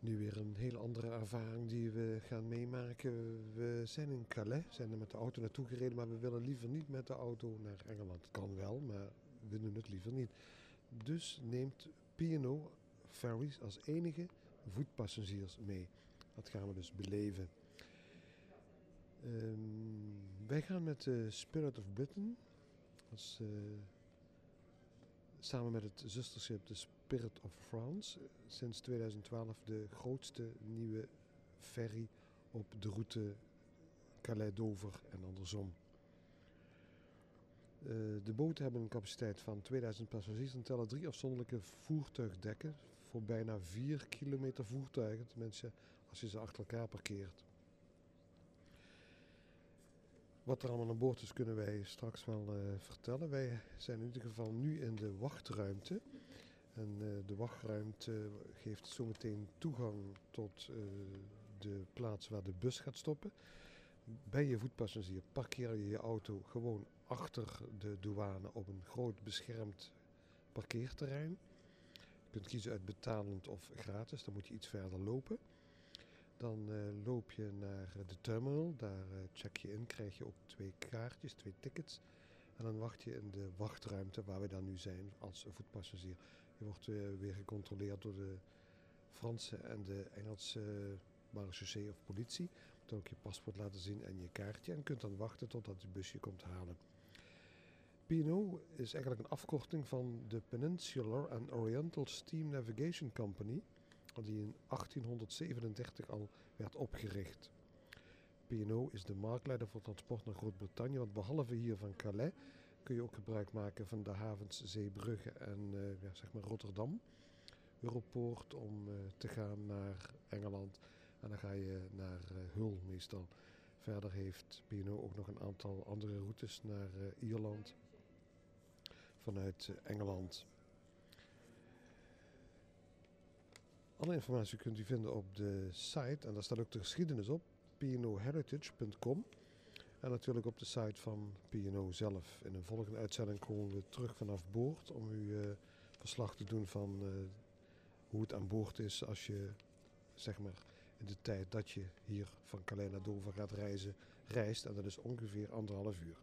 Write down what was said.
Nu weer een heel andere ervaring die we gaan meemaken. We zijn in Calais, zijn er met de auto naartoe gereden, maar we willen liever niet met de auto naar Engeland. Kan wel, maar we doen het liever niet. Dus neemt P&O Ferries als enige voetpassagiers mee. Dat gaan we dus beleven. Ehm, wij gaan met de Spirit of Britain. Eh, samen met het zusterschip de Spirit of France. Sinds 2012 de grootste nieuwe ferry op de route Calais-Dover en andersom. Uh, de boten hebben een capaciteit van 2000 passagiers en tellen drie afzonderlijke voertuigdekken voor bijna 4 kilometer voertuigen. Tenminste, als je ze achter elkaar parkeert. Wat er allemaal aan boord is, kunnen wij straks wel uh, vertellen. Wij zijn in ieder geval nu in de wachtruimte. En uh, de wachtruimte geeft zometeen toegang tot uh, de plaats waar de bus gaat stoppen. Ben je voetpassagier, parkeer je je auto gewoon achter de douane op een groot beschermd parkeerterrein. Je kunt kiezen uit betalend of gratis, dan moet je iets verder lopen. Dan uh, loop je naar de terminal, daar uh, check je in, krijg je ook twee kaartjes, twee tickets. En dan wacht je in de wachtruimte waar we dan nu zijn als voetpassagier. Je wordt weer gecontroleerd door de Franse en de Engelse marechaussee of politie. Je moet ook je paspoort laten zien en je kaartje. En kunt dan wachten totdat de bus je komt halen. P&O is eigenlijk een afkorting van de Peninsular and Oriental Steam Navigation Company die in 1837 al werd opgericht. P&O is de marktleider voor transport naar Groot-Brittannië, want behalve hier van Calais kun je ook gebruik maken van de havens Zeebrugge en uh, ja, zeg maar Rotterdam. Europoort om uh, te gaan naar Engeland en dan ga je naar uh, Hull meestal. Verder heeft P&O ook nog een aantal andere routes naar Ierland vanuit Engeland. Alle informatie kunt u vinden op de site en daar staat ook de geschiedenis op, pnoheritage.com. En natuurlijk op de site van P&O zelf. In een volgende uitzending komen we terug vanaf boord om u uh, verslag te doen van uh, hoe het aan boord is als je zeg maar in de tijd dat je hier van Calais naar Dover gaat reizen, reist. En dat is ongeveer anderhalf uur.